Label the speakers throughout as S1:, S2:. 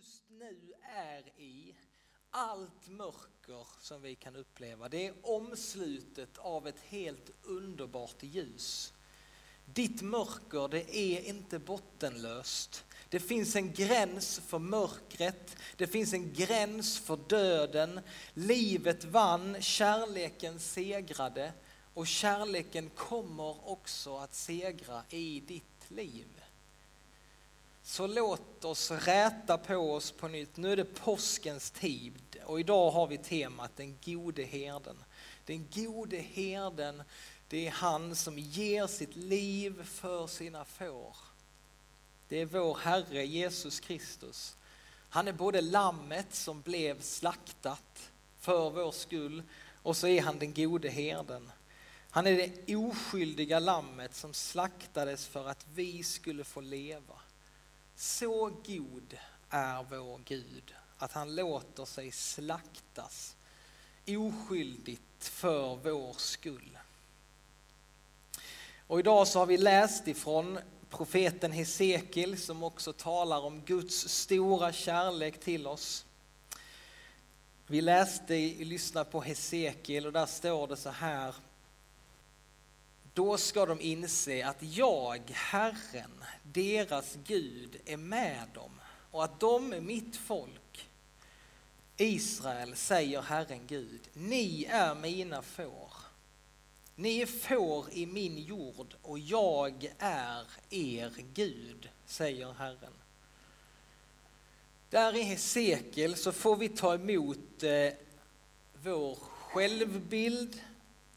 S1: just nu är i, allt mörker som vi kan uppleva, det är omslutet av ett helt underbart ljus. Ditt mörker, det är inte bottenlöst. Det finns en gräns för mörkret, det finns en gräns för döden. Livet vann, kärleken segrade och kärleken kommer också att segra i ditt liv. Så låt oss räta på oss på nytt. Nu är det påskens tid och idag har vi temat den gode herden. Den gode herden, det är han som ger sitt liv för sina får. Det är vår Herre Jesus Kristus. Han är både lammet som blev slaktat för vår skull och så är han den gode herden. Han är det oskyldiga lammet som slaktades för att vi skulle få leva. Så god är vår Gud att han låter sig slaktas oskyldigt för vår skull. Och idag så har vi läst ifrån profeten Hesekiel som också talar om Guds stora kärlek till oss. Vi läste, lyssnade på Hesekiel och där står det så här. Då ska de inse att jag, Herren, deras Gud, är med dem och att de är mitt folk. Israel, säger Herren Gud, ni är mina får. Ni är får i min jord och jag är er Gud, säger Herren. Där i Hesekiel så får vi ta emot eh, vår självbild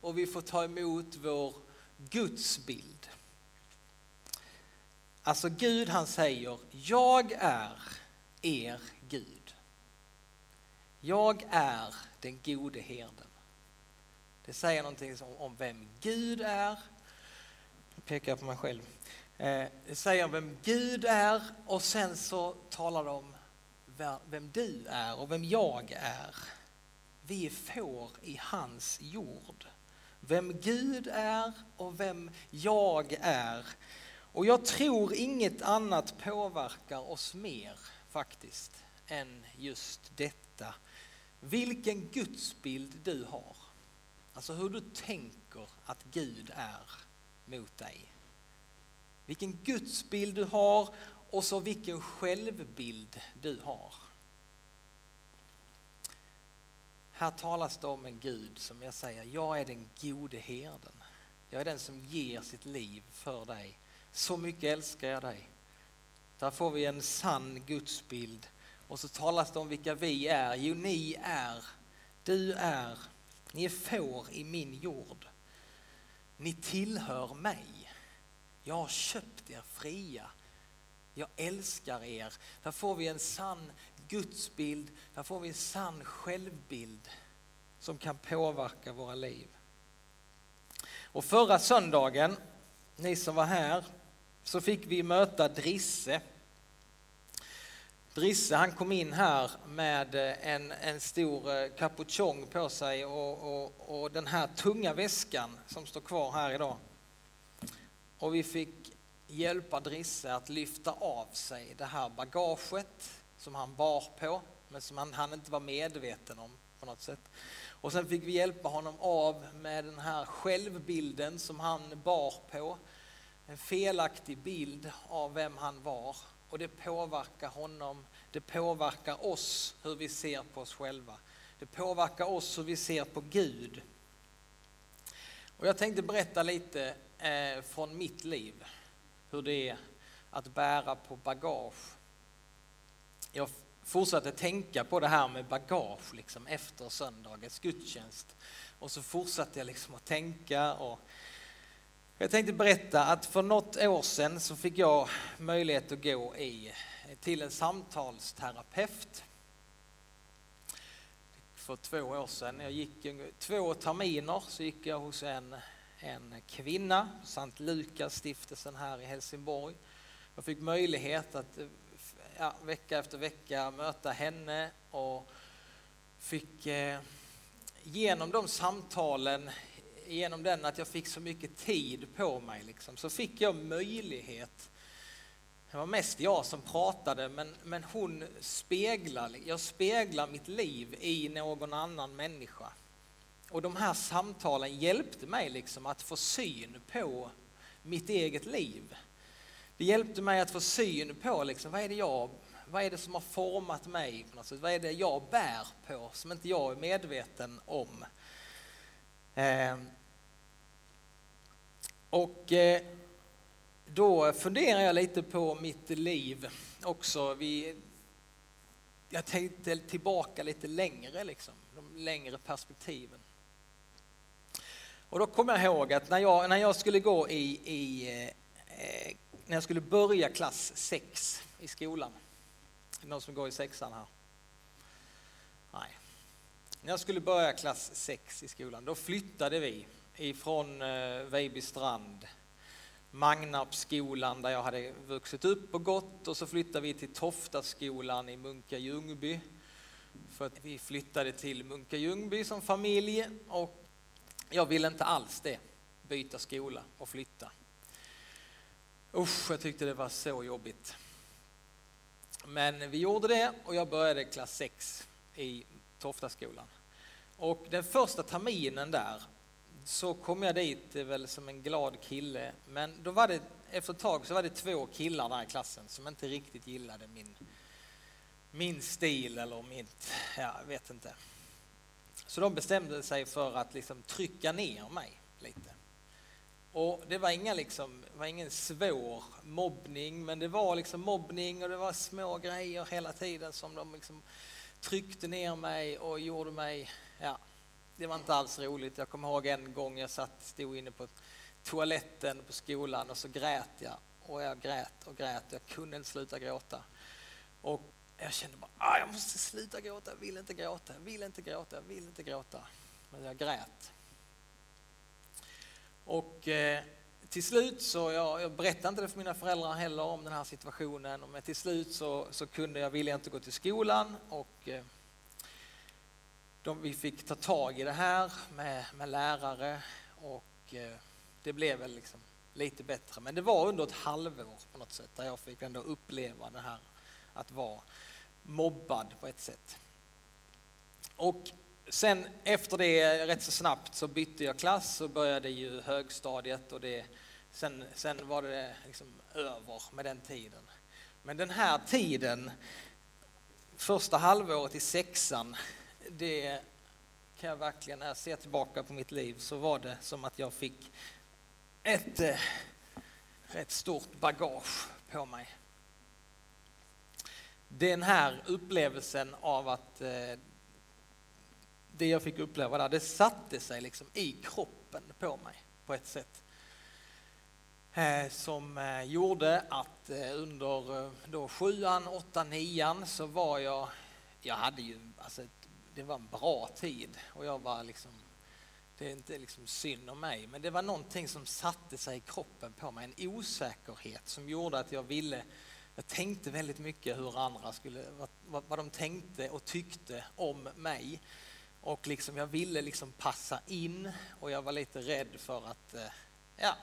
S1: och vi får ta emot vår Guds bild. Alltså Gud han säger, jag är er Gud. Jag är den gode herden. Det säger någonting om vem Gud är. Nu pekar jag på mig själv. Eh, det säger vem Gud är och sen så talar det om vem du är och vem jag är. Vi är får i hans jord. Vem Gud är och vem jag är. Och jag tror inget annat påverkar oss mer faktiskt än just detta. Vilken gudsbild du har. Alltså hur du tänker att Gud är mot dig. Vilken gudsbild du har och så vilken självbild du har. Här talas det om en Gud som jag säger, jag är den gode herden. Jag är den som ger sitt liv för dig. Så mycket älskar jag dig. Där får vi en sann gudsbild. Och så talas det om vilka vi är. Jo, ni är, du är, ni är får i min jord. Ni tillhör mig. Jag har köpt er fria. Jag älskar er. Där får vi en sann gudsbild, där får vi en sann självbild som kan påverka våra liv. Och förra söndagen, ni som var här, så fick vi möta Drisse. Drisse han kom in här med eh, en, en stor eh, kapuchong på sig och, och, och den här tunga väskan som står kvar här idag. Och vi fick hjälpa Drisse att lyfta av sig det här bagaget som han bar på, men som han, han inte var medveten om på något sätt. Och sen fick vi hjälpa honom av med den här självbilden som han bar på. En felaktig bild av vem han var. Och det påverkar honom, det påverkar oss hur vi ser på oss själva. Det påverkar oss hur vi ser på Gud. Och jag tänkte berätta lite eh, från mitt liv, hur det är att bära på bagage jag fortsatte tänka på det här med bagage liksom, efter söndagens gudstjänst. Och så fortsatte jag liksom att tänka. Och jag tänkte berätta att för något år sedan så fick jag möjlighet att gå i, till en samtalsterapeut. För två år sedan, jag gick två terminer, så gick jag hos en, en kvinna, Sankt Lukas stiftelsen här i Helsingborg. Jag fick möjlighet att ja, vecka efter vecka möta henne och fick eh, genom de samtalen, genom den att jag fick så mycket tid på mig, liksom, så fick jag möjlighet det var mest jag som pratade, men, men hon speglar, jag speglar mitt liv i någon annan människa. Och de här samtalen hjälpte mig liksom att få syn på mitt eget liv. Det hjälpte mig att få syn på liksom, vad är det jag vad är det som har format mig? På något sätt? Vad är det jag bär på som inte jag är medveten om? Eh, och eh, då funderar jag lite på mitt liv också. Vi, jag tänkte tillbaka lite längre, liksom, de längre perspektiven. Och då kommer jag ihåg att när jag, när jag skulle gå i, i eh, eh när jag skulle börja klass 6 i skolan, någon som går i sexan här? Nej. När jag skulle börja klass 6 i skolan, då flyttade vi ifrån eh, Vejbystrand, Magnarpsskolan där jag hade vuxit upp och gått och så flyttade vi till Toftaskolan i Munka Ljungby. För att vi flyttade till Munka Ljungby som familj och jag ville inte alls det, byta skola och flytta. Usch, jag tyckte det var så jobbigt. Men vi gjorde det och jag började klass 6 i Toftaskolan. Och den första terminen där så kom jag dit väl som en glad kille. Men då var det, efter ett tag så var det två killar där i klassen som inte riktigt gillade min, min stil eller mitt, ja, jag vet inte. Så de bestämde sig för att liksom trycka ner mig lite. Och det var, inga liksom, var ingen svår mobbning, men det var liksom mobbning och det var små grejer hela tiden som de liksom tryckte ner mig och gjorde mig, ja, det var inte alls roligt. Jag kommer ihåg en gång jag satt, stod inne på toaletten på skolan och så grät jag och jag grät och grät. Jag kunde inte sluta gråta. Och jag kände bara, ah, jag måste sluta gråta, jag vill inte gråta, jag vill inte gråta, jag vill inte gråta. Men jag grät. Och eh, till slut så, jag, jag berättade inte det för mina föräldrar heller om den här situationen, men till slut så, så kunde jag, ville jag inte gå till skolan och eh, de, vi fick ta tag i det här med, med lärare och eh, det blev väl liksom lite bättre. Men det var under ett halvår på något sätt där jag fick ändå uppleva det här att vara mobbad på ett sätt. Och sen efter det rätt så snabbt så bytte jag klass och började ju högstadiet och det, sen, sen var det liksom över med den tiden. Men den här tiden, första halvåret i sexan, det kan jag verkligen, när jag ser tillbaka på mitt liv så var det som att jag fick ett eh, rätt stort bagage på mig. Den här upplevelsen av att eh, det jag fick uppleva där, det satte sig liksom i kroppen på mig på ett sätt. Eh, som eh, gjorde att eh, under eh, då sjuan, åttan, nian så var jag, jag hade ju, alltså det var en bra tid och jag var liksom, det är inte liksom synd om mig, men det var någonting som satte sig i kroppen på mig, en osäkerhet som gjorde att jag ville, jag tänkte väldigt mycket hur andra skulle, vad, vad de tänkte och tyckte om mig. Och liksom jag ville liksom passa in och jag var lite rädd för att eh, ja,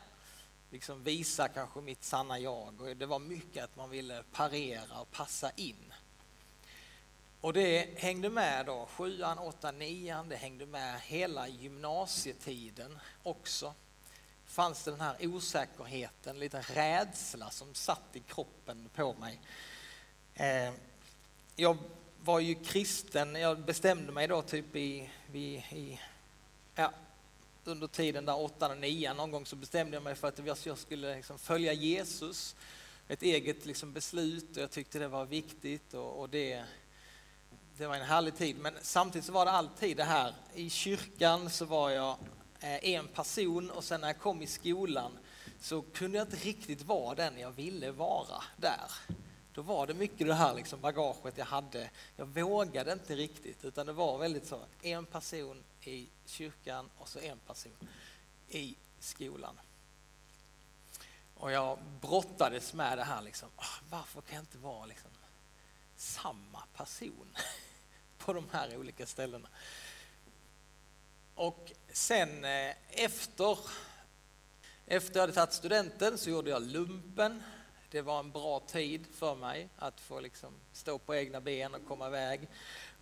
S1: liksom visa kanske mitt sanna jag. Och det var mycket att man ville parera och passa in. Och det hängde med då, sjuan, åttan, nian, det hängde med hela gymnasietiden också. Fanns det den här osäkerheten, lite rädsla som satt i kroppen på mig. Eh, jag var ju kristen, jag bestämde mig då typ i, i, i ja, under tiden där åttan och nian någon gång så bestämde jag mig för att jag skulle liksom följa Jesus. Ett eget liksom beslut och jag tyckte det var viktigt och, och det, det var en härlig tid. Men samtidigt så var det alltid det här, i kyrkan så var jag Eh, en person och sen när jag kom i skolan så kunde jag inte riktigt vara den jag ville vara där. Då var det mycket det här liksom bagaget jag hade. Jag vågade inte riktigt utan det var väldigt så, en person i kyrkan och så en person i skolan. Och jag brottades med det här liksom, ah, varför kan jag inte vara liksom samma person på de här olika ställena? Och sen eh, efter, efter jag hade tagit studenten så gjorde jag lumpen Det var en bra tid för mig att få liksom stå på egna ben och komma iväg.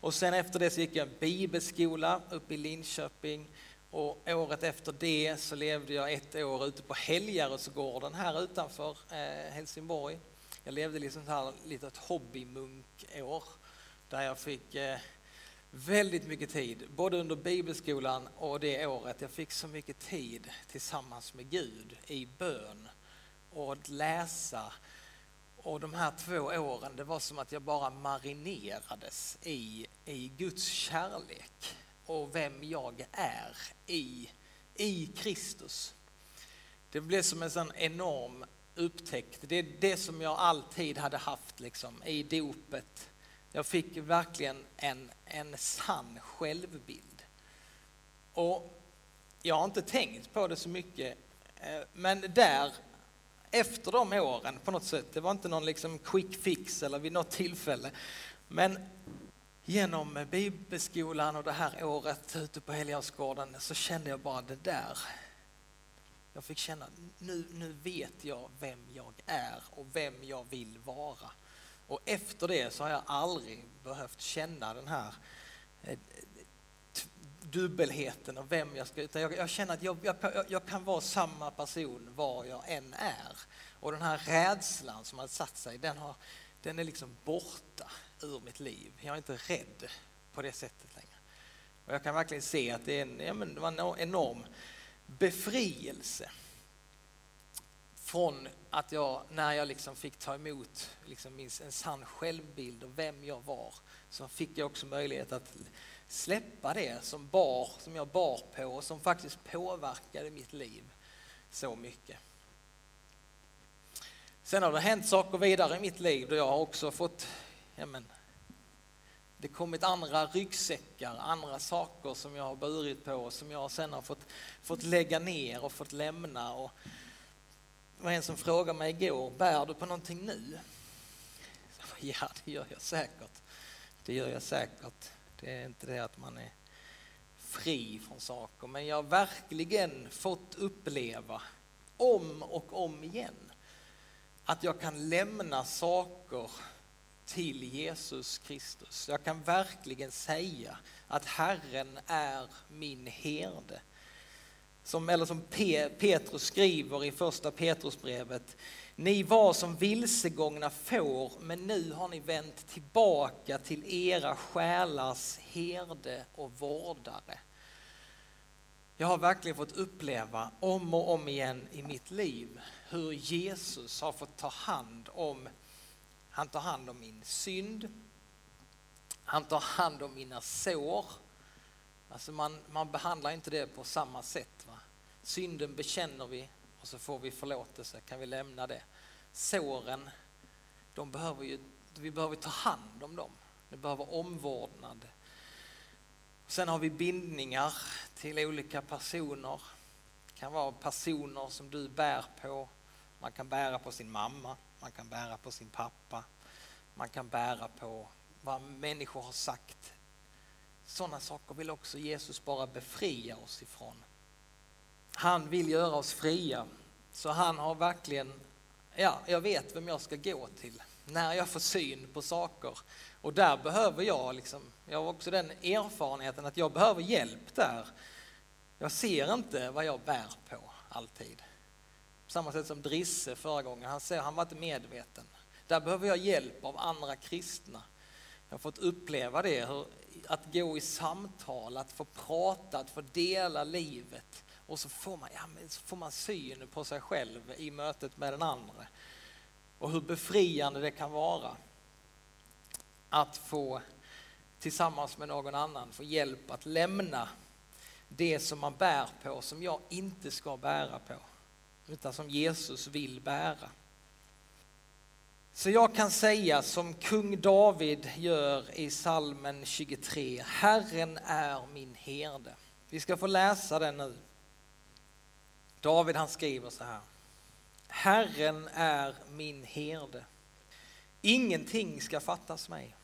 S1: Och sen efter det så gick jag en bibelskola uppe i Linköping och året efter det så levde jag ett år ute på Helgarödsgården här utanför eh, Helsingborg. Jag levde liksom så här litet hobbymunkår där jag fick eh, väldigt mycket tid, både under bibelskolan och det året. Jag fick så mycket tid tillsammans med Gud i bön och att läsa. Och de här två åren, det var som att jag bara marinerades i, i Guds kärlek och vem jag är i, i Kristus. Det blev som en sån enorm upptäckt. Det är det som jag alltid hade haft liksom, i dopet. Jag fick verkligen en, en sann självbild. Och jag har inte tänkt på det så mycket, eh, men där efter de åren på något sätt, det var inte någon liksom quick fix eller vid något tillfälle, men genom bibelskolan och det här året ute på Helgeandsgården så kände jag bara det där. Jag fick känna, nu, nu vet jag vem jag är och vem jag vill vara. Och efter det så har jag aldrig behövt känna den här eh, dubbelheten och vem jag ska... Utan jag, jag känner att jag, jag, jag, kan vara samma person var jag än är. Och den här rädslan som har satt sig, den, har, den är liksom borta ur mitt liv. Jag är inte rädd på det sättet längre. Och jag kan verkligen se att det, är en, ja, men det var en enorm befrielse från att jag, när jag liksom fick ta emot liksom en sann självbild och vem jag var, så fick jag också möjlighet att släppa det som, bar, som jag bar på och som faktiskt påverkade mitt liv så mycket. Sen har det hänt saker vidare i mitt liv då jag har också fått, ja men, det kommit andra ryggsäckar, andra saker som jag har burit på och som jag sen har fått, fått lägga ner och fått lämna. Och det var en som frågade mig igår, bär du på någonting nu? Ja, det gör jag säkert. Det gör jag säkert. Det är inte det att man är fri från saker, men jag har verkligen fått uppleva om och om igen att jag kan lämna saker till Jesus Kristus. Jag kan verkligen säga att Herren är min herde. Som, eller som Petrus skriver i första Petrusbrevet. Ni var som vilsegångna får, men nu har ni vänt tillbaka till era själars herde och vårdare. Jag har verkligen fått uppleva om och om igen i mitt liv hur Jesus har fått ta hand om, han tar hand om min synd, han tar hand om mina sår. Alltså man, man behandlar inte det på samma sätt. Va? Synden bekänner vi och så får vi förlåtelse, kan vi lämna det. Såren, de behöver ju, vi behöver ta hand om dem. Det behöver omvårdnad. Sen har vi bindningar till olika personer. Det kan vara personer som du bär på. Man kan bära på sin mamma, man kan bära på sin pappa, man kan bära på vad människor har sagt. Sådana saker vill också Jesus bara befria oss ifrån. Han vill göra oss fria, så han har verkligen, ja, jag vet vem jag ska gå till när jag får syn på saker. Och där behöver jag, liksom, jag har också den erfarenheten att jag behöver hjälp där. Jag ser inte vad jag bär på alltid. På samma sätt som Drisse förra gången, han ser, han var inte medveten. Där behöver jag hjälp av andra kristna. Jag har fått uppleva det, hur, att gå i samtal, att få prata, att få dela livet. Och så får man, ja, så får man syn på sig själv i mötet med den andra. Och hur befriande det kan vara att få tillsammans med någon annan få hjälp att lämna det som man bär på som jag inte ska bära på utan som Jesus vill bära. Så jag kan säga som kung David gör i salmen 23, Herren är min herde. Vi ska få läsa den nu. David han skriver så här. Herren är min herde. Ingenting ska fattas mig.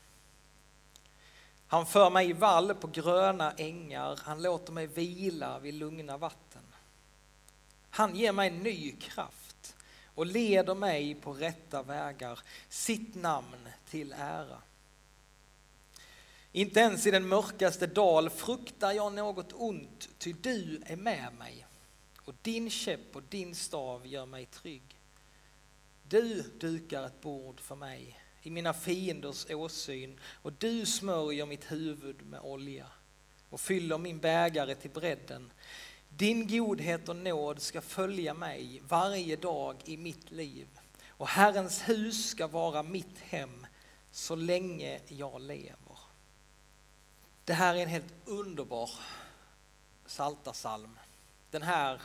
S1: Han för mig i vall på gröna ängar, han låter mig vila vid lugna vatten. Han ger mig ny kraft och leder mig på rätta vägar, sitt namn till ära. Inte ens i den mörkaste dal fruktar jag något ont, ty du är med mig och din käpp och din stav gör mig trygg. Du dukar ett bord för mig i mina fienders åsyn och du smörjer mitt huvud med olja och fyller min bägare till bredden. Din godhet och nåd ska följa mig varje dag i mitt liv och Herrens hus ska vara mitt hem så länge jag lever. Det här är en helt underbar psaltarpsalm. Den här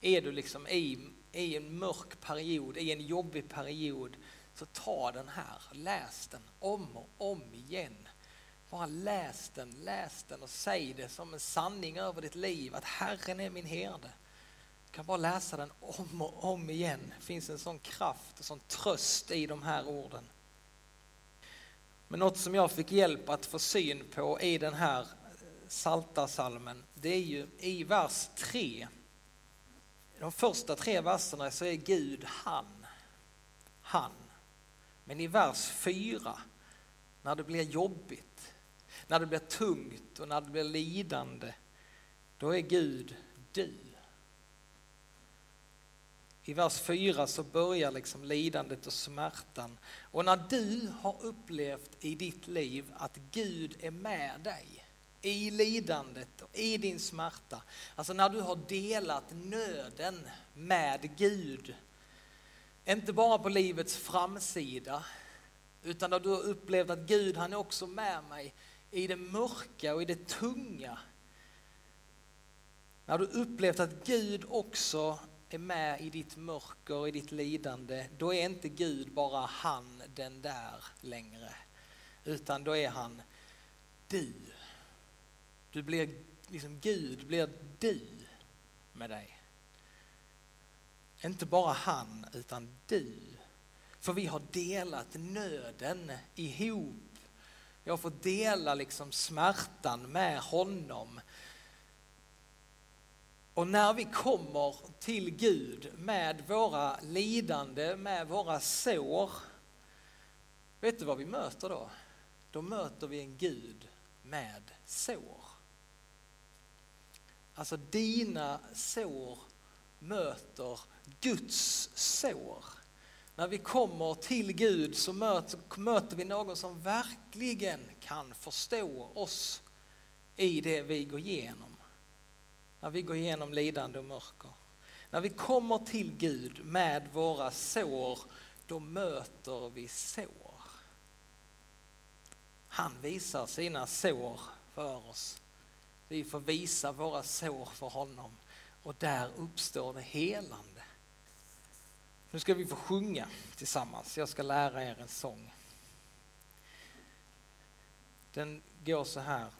S1: är du liksom i, i en mörk period, i en jobbig period, så ta den här, läs den om och om igen. Bara läs den, läs den och säg det som en sanning över ditt liv, att Herren är min herde. Du kan bara läsa den om och om igen. Det finns en sån kraft och sån tröst i de här orden. Men något som jag fick hjälp att få syn på i den här eh, saltarsalmen, det är ju i vers 3. I de första tre verserna så är Gud han. Han. Men i vers 4, när det blir jobbigt, när det blir tungt och när det blir lidande, då är Gud du. I vers 4 så börjar liksom lidandet och smärtan. Och när du har upplevt i ditt liv att Gud är med dig i lidandet och i din smärta, alltså när du har delat nöden med Gud, inte bara på livets framsida, utan när du har upplevt att Gud han är också med mig i det mörka och i det tunga. När du upplevt att Gud också är med i ditt mörker och i ditt lidande, då är inte Gud bara han, den där längre. Utan då är han du. Du blir, liksom Gud blir du med dig. Inte bara han, utan du. För vi har delat nöden ihop. Jag får dela liksom smärtan med honom. Och när vi kommer till Gud med våra lidande, med våra sår, vet du vad vi möter då? Då möter vi en Gud med sår. Alltså dina sår möter Guds sår. När vi kommer till Gud så möter vi någon som verkligen kan förstå oss i det vi går igenom. När vi går igenom lidande och mörker. När vi kommer till Gud med våra sår, då möter vi sår. Han visar sina sår för oss. Vi får visa våra sår för honom och där uppstår det helande. Nu ska vi få sjunga tillsammans. Jag ska lära er en sång. Den går så här.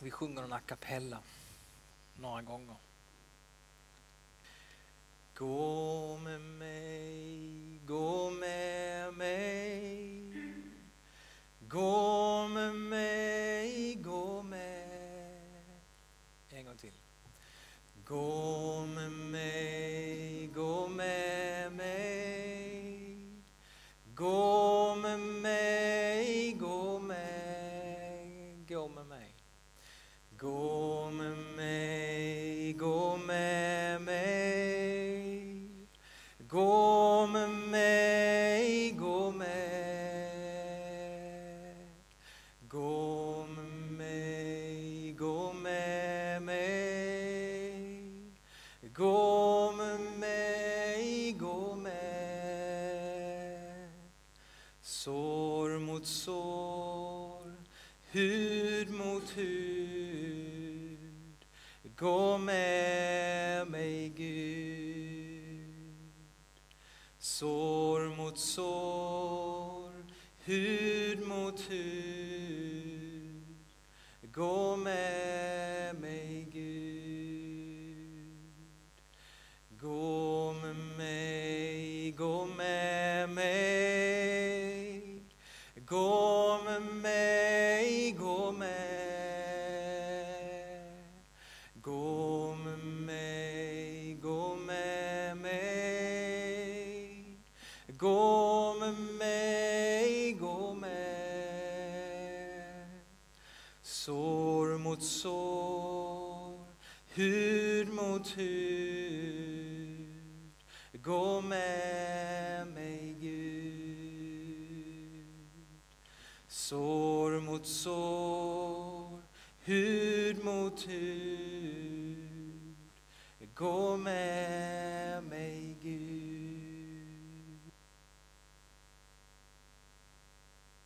S1: Vi sjunger den a cappella några gånger. Gå med mig, gå med mig Gå med mig, gå med En gång till. Gå med mig, gå med mig. Gå med mig, gå med Gå med mig. Gå Sår mot sår, hud mot hud. Gå med mig Gud. Sår mot sår, hud mot hud. Gå med mig, gå med. Sår mot sår, hud mot hud. Gå med mig, Gud. Sår mot sår, hud mot hud. Gå med